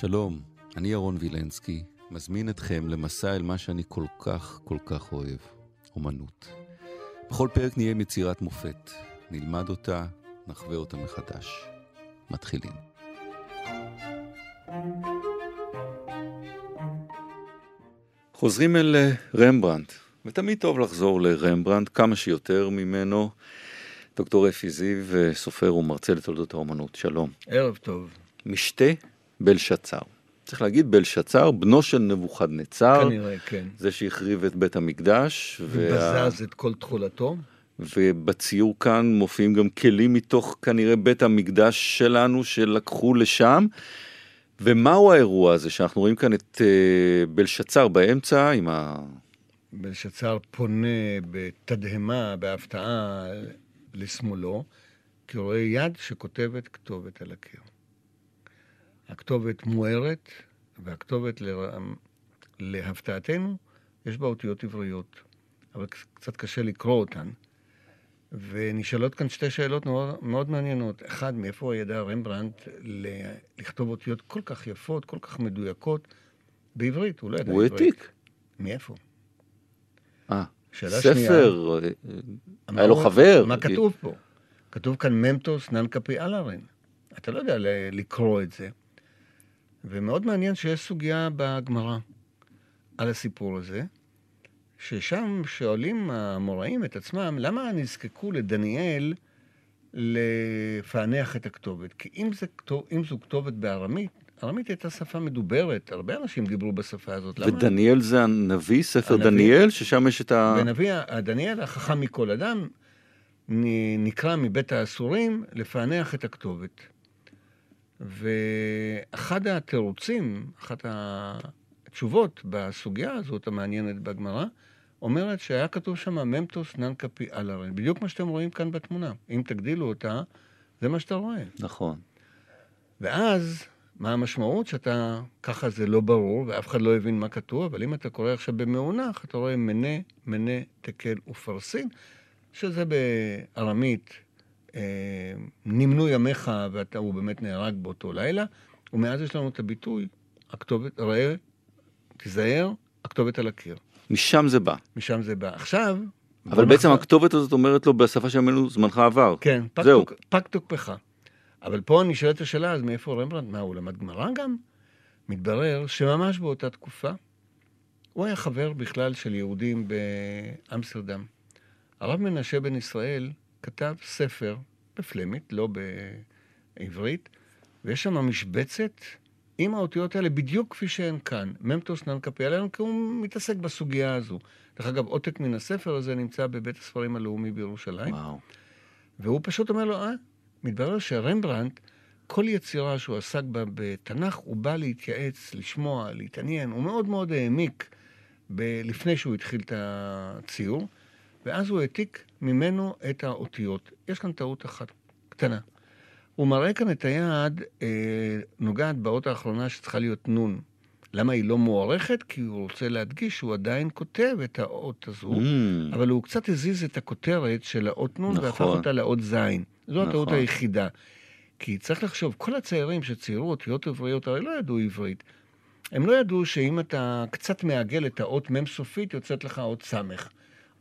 שלום, אני ירון וילנסקי, מזמין אתכם למסע אל מה שאני כל כך כל כך אוהב, אומנות. בכל פרק נהיה עם יצירת מופת, נלמד אותה, נחווה אותה מחדש. מתחילים. חוזרים אל אה, רמברנדט, ותמיד טוב לחזור לרמברנדט, כמה שיותר ממנו. דוקטור אפי זיו, אה, סופר ומרצה לתולדות האומנות, שלום. ערב טוב. משתה בלשצר. צריך להגיד בלשצר, בנו של נבוכדנצר. כנראה, כן. זה שהחריב את בית המקדש. ובזז וה... את כל תכולתו. ובציור כאן מופיעים גם כלים מתוך כנראה בית המקדש שלנו שלקחו לשם. ומהו האירוע הזה שאנחנו רואים כאן את uh, בלשצר באמצע עם ה... בלשצר פונה בתדהמה, בהפתעה לשמאלו, כי הוא רואה יד שכותבת כתובת על הקיר. הכתובת מוארת, והכתובת, לה... להפתעתנו, יש בה אותיות עבריות, אבל קצת קשה לקרוא אותן. ונשאלות כאן שתי שאלות מאוד, מאוד מעניינות. אחד, מאיפה ידע רמברנדט לכתוב אותיות כל כך יפות, כל כך מדויקות, בעברית? הוא לא ידע הוא עברית. הוא העתיק. מאיפה? אה, ספר, שנייה, אה, היה לו חבר. מה כתוב פה? כתוב כאן ממטוס ננקפי אלארן. אתה לא יודע לקרוא את זה. ומאוד מעניין שיש סוגיה בגמרא על הסיפור הזה, ששם שואלים המוראים את עצמם, למה נזקקו לדניאל לפענח את הכתובת? כי אם, זה, אם זו כתובת בארמית, ארמית הייתה שפה מדוברת, הרבה אנשים דיברו בשפה הזאת. ודניאל למה? זה הנביא, ספר הנביא, דניאל, ששם יש את ה... ונביא, דניאל, החכם מכל אדם, נקרא מבית האסורים לפענח את הכתובת. ואחד התירוצים, אחת התשובות בסוגיה הזאת המעניינת בגמרא, אומרת שהיה כתוב שם ממטוס ננקפי אלארן, בדיוק מה שאתם רואים כאן בתמונה. אם תגדילו אותה, זה מה שאתה רואה. נכון. ואז, מה המשמעות? שאתה, ככה זה לא ברור, ואף אחד לא הבין מה כתוב, אבל אם אתה קורא עכשיו במאונח, אתה רואה מנה, מנה, תקל ופרסין, שזה בארמית נמנו ימיך והוא באמת נהרג באותו לילה, ומאז יש לנו את הביטוי, הכתובת, ראה, תיזהר, הכתובת על הקיר. משם זה בא. משם זה בא. עכשיו... אבל בעצם נחזור... הכתובת הזאת אומרת לו בשפה שלנו, זמנך עבר. כן, פג, זהו. תוק, פג תוקפך. אבל פה אני שואל את השאלה, אז מאיפה רמברנדט? מה, הוא למד גמרא גם? מתברר שממש באותה תקופה, הוא היה חבר בכלל של יהודים באמסטרדם. הרב מנשה בן ישראל כתב ספר בפלמית, לא בעברית, ויש שם משבצת עם האותיות האלה בדיוק כפי שהן כאן. ממטוס ננקפי עליהן, כי הוא מתעסק בסוגיה הזו. דרך אגב, עותק מן הספר הזה נמצא בבית הספרים הלאומי בירושלים. וואו. והוא פשוט אומר לו, אה, מתברר שרמברנדט, כל יצירה שהוא עסק בה בתנ"ך, הוא בא להתייעץ, לשמוע, להתעניין. הוא מאוד מאוד העמיק ב- לפני שהוא התחיל את הציור. ואז הוא העתיק ממנו את האותיות. יש כאן טעות אחת קטנה. הוא מראה כאן את היד אה, נוגעת באות האחרונה שצריכה להיות נון. למה היא לא מוארכת? כי הוא רוצה להדגיש שהוא עדיין כותב את האות הזו, mm. אבל הוא קצת הזיז את הכותרת של האות נון נכון. והפך אותה לאות זין. זו נכון. הטעות היחידה. כי צריך לחשוב, כל הצעירים שציירו אותיות עבריות הרי לא ידעו עברית. הם לא ידעו שאם אתה קצת מעגל את האות מ' סופית, יוצאת לך אות ס'.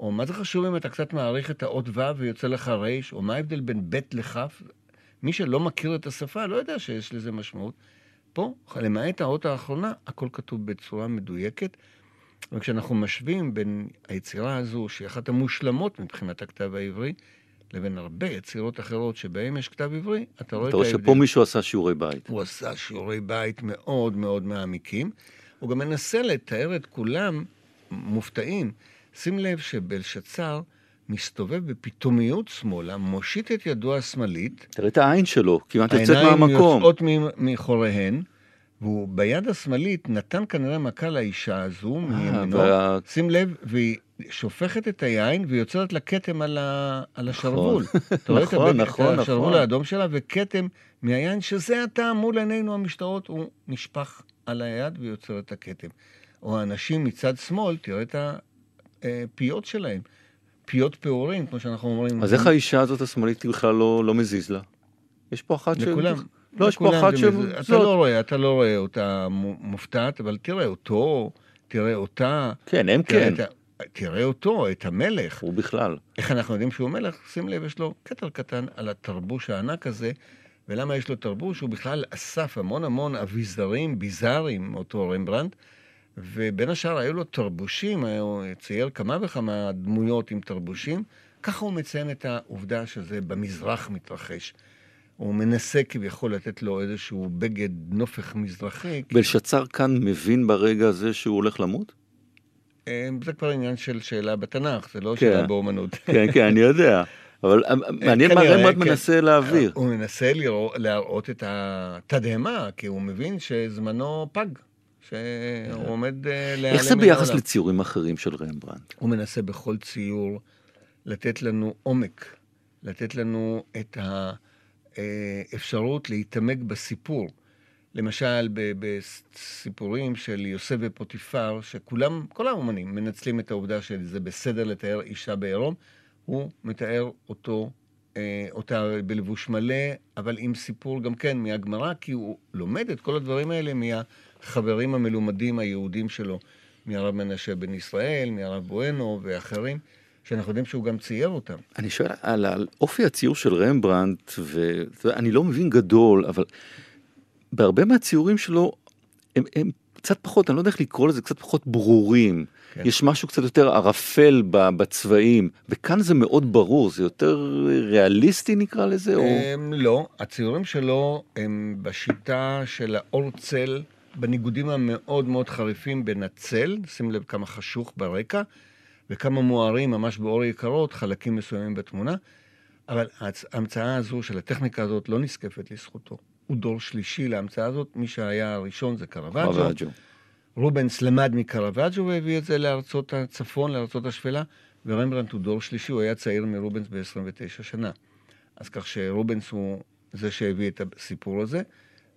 או מה זה חשוב אם אתה קצת מעריך את האות ו' ויוצא לך ר', או מה ההבדל בין ב' לכ'? מי שלא מכיר את השפה לא יודע שיש לזה משמעות. פה, למעט האות האחרונה, הכל כתוב בצורה מדויקת. וכשאנחנו משווים בין היצירה הזו, שהיא אחת המושלמות מבחינת הכתב העברי, לבין הרבה יצירות אחרות שבהן יש כתב עברי, אתה רואה את ההבדל. אתה רואה שפה מישהו עשה שיעורי בית. הוא עשה שיעורי בית מאוד מאוד מעמיקים. הוא גם מנסה לתאר את כולם מופתעים. שים לב שבלשצר מסתובב בפתאומיות שמאלה, מושיט את ידו השמאלית. תראה את העין שלו, כמעט יוצאת מהמקום. העיניים יוצאות מחוריהן, והוא ביד השמאלית נתן כנראה מכה לאישה הזו אה, מימינו. וה... שים לב, והיא שופכת את היין ויוצרת לה כתם על, ה... על השרוול. נכון, אתה רואה נכון, את נכון, השרוול נכון. האדום שלה וכתם מהיין, שזה הטעם מול עינינו המשטרות, הוא נשפך על היד ויוצר את הכתם. או האנשים מצד שמאל, תראה את הפיות שלהם. פיות פעורים, כמו שאנחנו אומרים. אז איך האישה הזאת השמאלית בכלל לא, לא מזיז לה? יש פה אחת ש... לכולם. לא, יש פה אחת של... אתה לא רואה, אתה לא רואה אותה מופתעת, אבל תראה אותו, תראה אותה. כן, הם כן. תראה אותו, את המלך. הוא בכלל. איך אנחנו יודעים שהוא מלך? שים לב, יש לו כתר קטן על התרבוש הענק הזה. ולמה יש לו תרבוש? הוא בכלל אסף המון המון אביזרים ביזאריים, אותו רמברנדט, ובין השאר היו לו תרבושים, הוא צייר כמה וכמה דמויות עם תרבושים. ככה הוא מציין את העובדה שזה במזרח מתרחש. הוא מנסה כביכול לתת לו איזשהו בגד נופך מזרחי. בלשצר כאן מבין ברגע הזה שהוא הולך למות? אה, זה כבר עניין של שאלה בתנ"ך, זה לא כן. שאלה באומנות. כן, כן, אני יודע. אבל אה, מעניין מה רמב"נד כן. מנסה להעביר. הוא מנסה להראות את התדהמה, כי הוא מבין שזמנו פג. שהוא עומד אה, להיעלם איך זה ביחס לציורים אחרים של רמברנדט? הוא מנסה בכל ציור לתת לנו עומק, לתת לנו את האפשרות להתעמק בסיפור. למשל, בסיפורים של יוסף ופוטיפר, שכולם, כל האומנים מנצלים את העובדה שזה בסדר לתאר אישה בעירום, הוא מתאר אותו, אה, אותה בלבוש מלא, אבל עם סיפור גם כן מהגמרא, כי הוא לומד את כל הדברים האלה מהחברים המלומדים היהודים שלו, מהרב מנשה בן ישראל, מהרב בואנו ואחרים. שאנחנו יודעים שהוא גם צייר אותם. אני שואל על, על אופי הציור של רמברנדט, ואני לא מבין גדול, אבל בהרבה מהציורים שלו הם, הם קצת פחות, אני לא יודע איך לקרוא לזה, קצת פחות ברורים. כן. יש משהו קצת יותר ערפל בצבעים, וכאן זה מאוד ברור, זה יותר ריאליסטי נקרא לזה? או... הם, לא, הציורים שלו הם בשיטה של האור צל, בניגודים המאוד מאוד חריפים בין הצל, שים לב כמה חשוך ברקע, וכמה מוארים ממש באור יקרות, חלקים מסוימים בתמונה, אבל ההמצאה הזו של הטכניקה הזאת לא נזקפת לזכותו. הוא דור שלישי להמצאה הזאת, מי שהיה הראשון זה קרוואג'ו. רובנס למד מקרוואג'ו והביא את זה לארצות הצפון, לארצות השפלה, ורמברנט הוא דור שלישי, הוא היה צעיר מרובנס ב-29 שנה. אז כך שרובנס הוא זה שהביא את הסיפור הזה,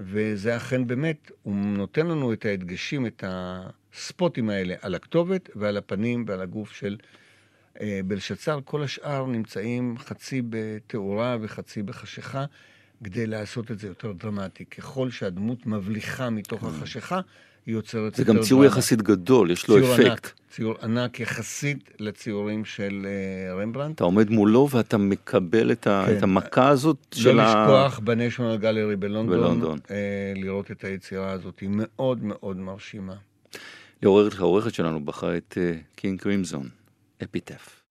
וזה אכן באמת, הוא נותן לנו את ההדגשים, את הספוטים האלה על הכתובת ועל הפנים ועל הגוף של אה, בלשצר. כל השאר נמצאים חצי בתאורה וחצי בחשיכה. כדי לעשות את זה יותר דרמטי. ככל שהדמות מבליחה מתוך כן. החשיכה, היא יוצרת זה גם ציור יחסית גדול, יש לו אפקט. ענק, ציור ענק יחסית לציורים של uh, רמברנדט. אתה עומד מולו ואתה מקבל את, ה, כן. את המכה הזאת לא של ה... לא לשכוח בניישונל גלרי בלונדון, בלונדון. Uh, לראות את היצירה הזאת, היא מאוד מאוד מרשימה. לעוררת העורכת שלנו בחרה את קינג קרימזון, אפיטף.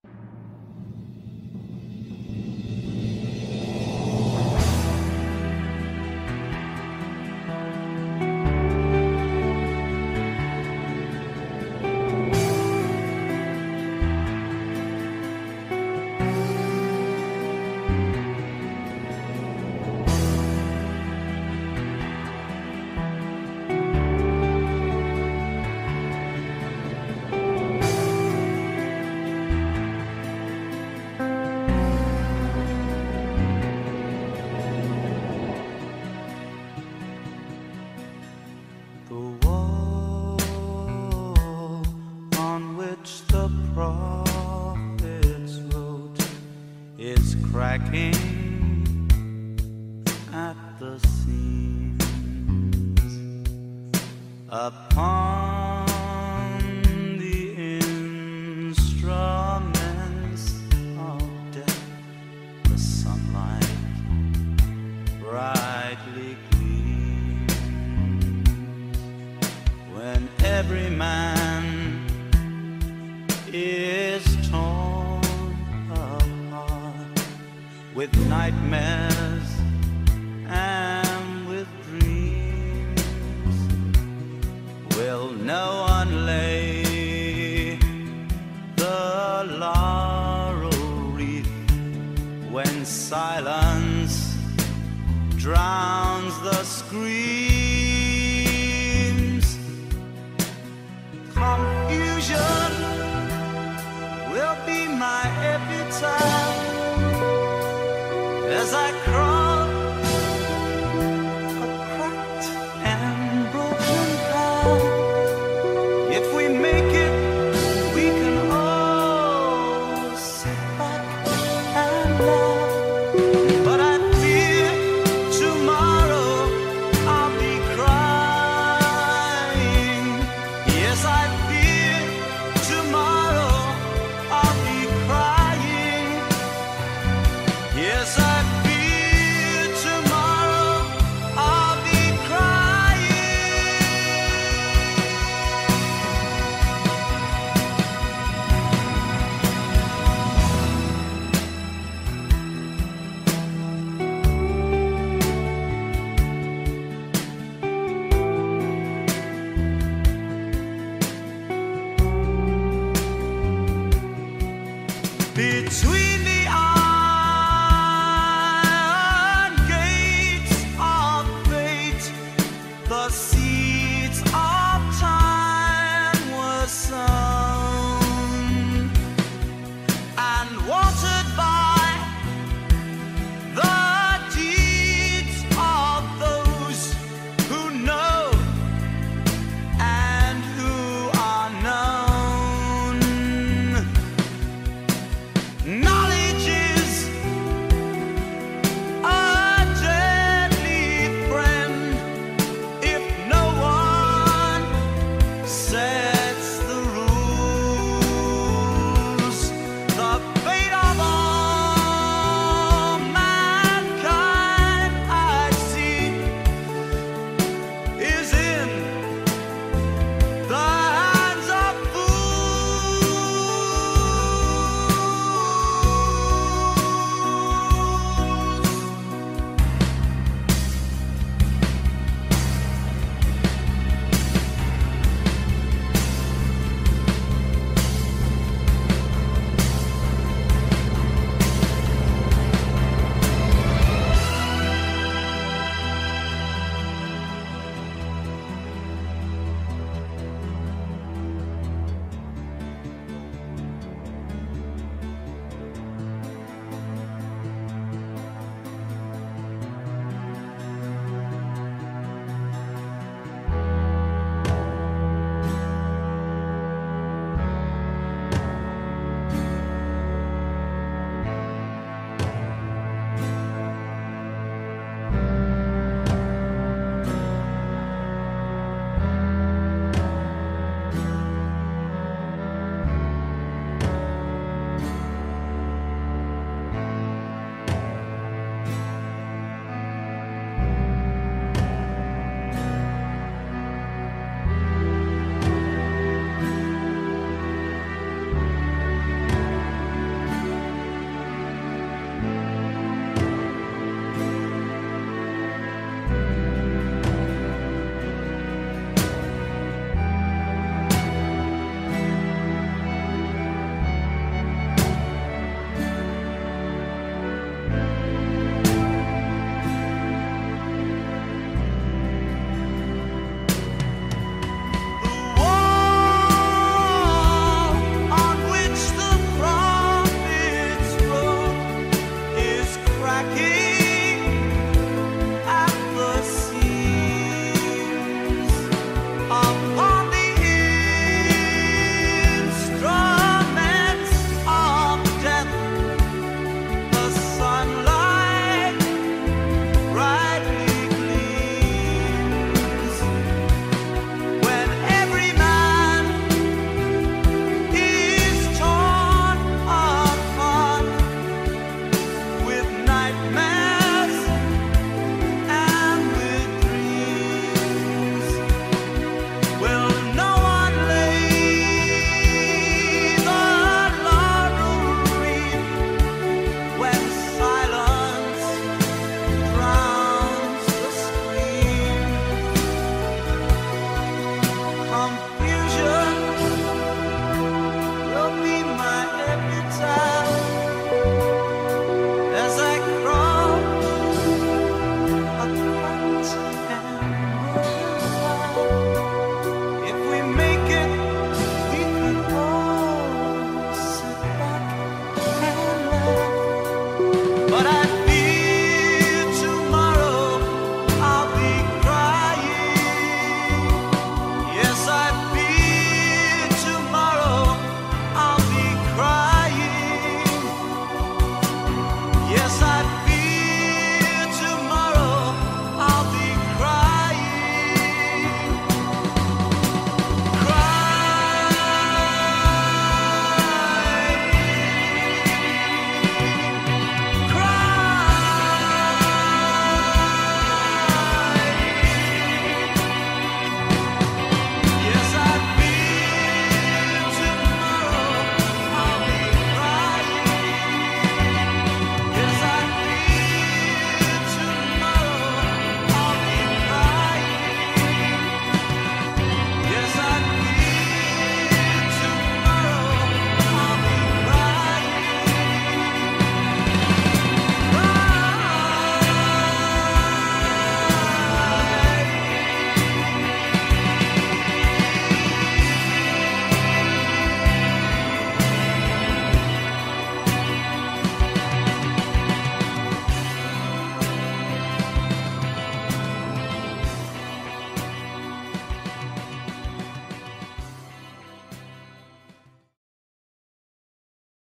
the wall on which the prophets wrote is cracking. every man is torn apart with nightmares.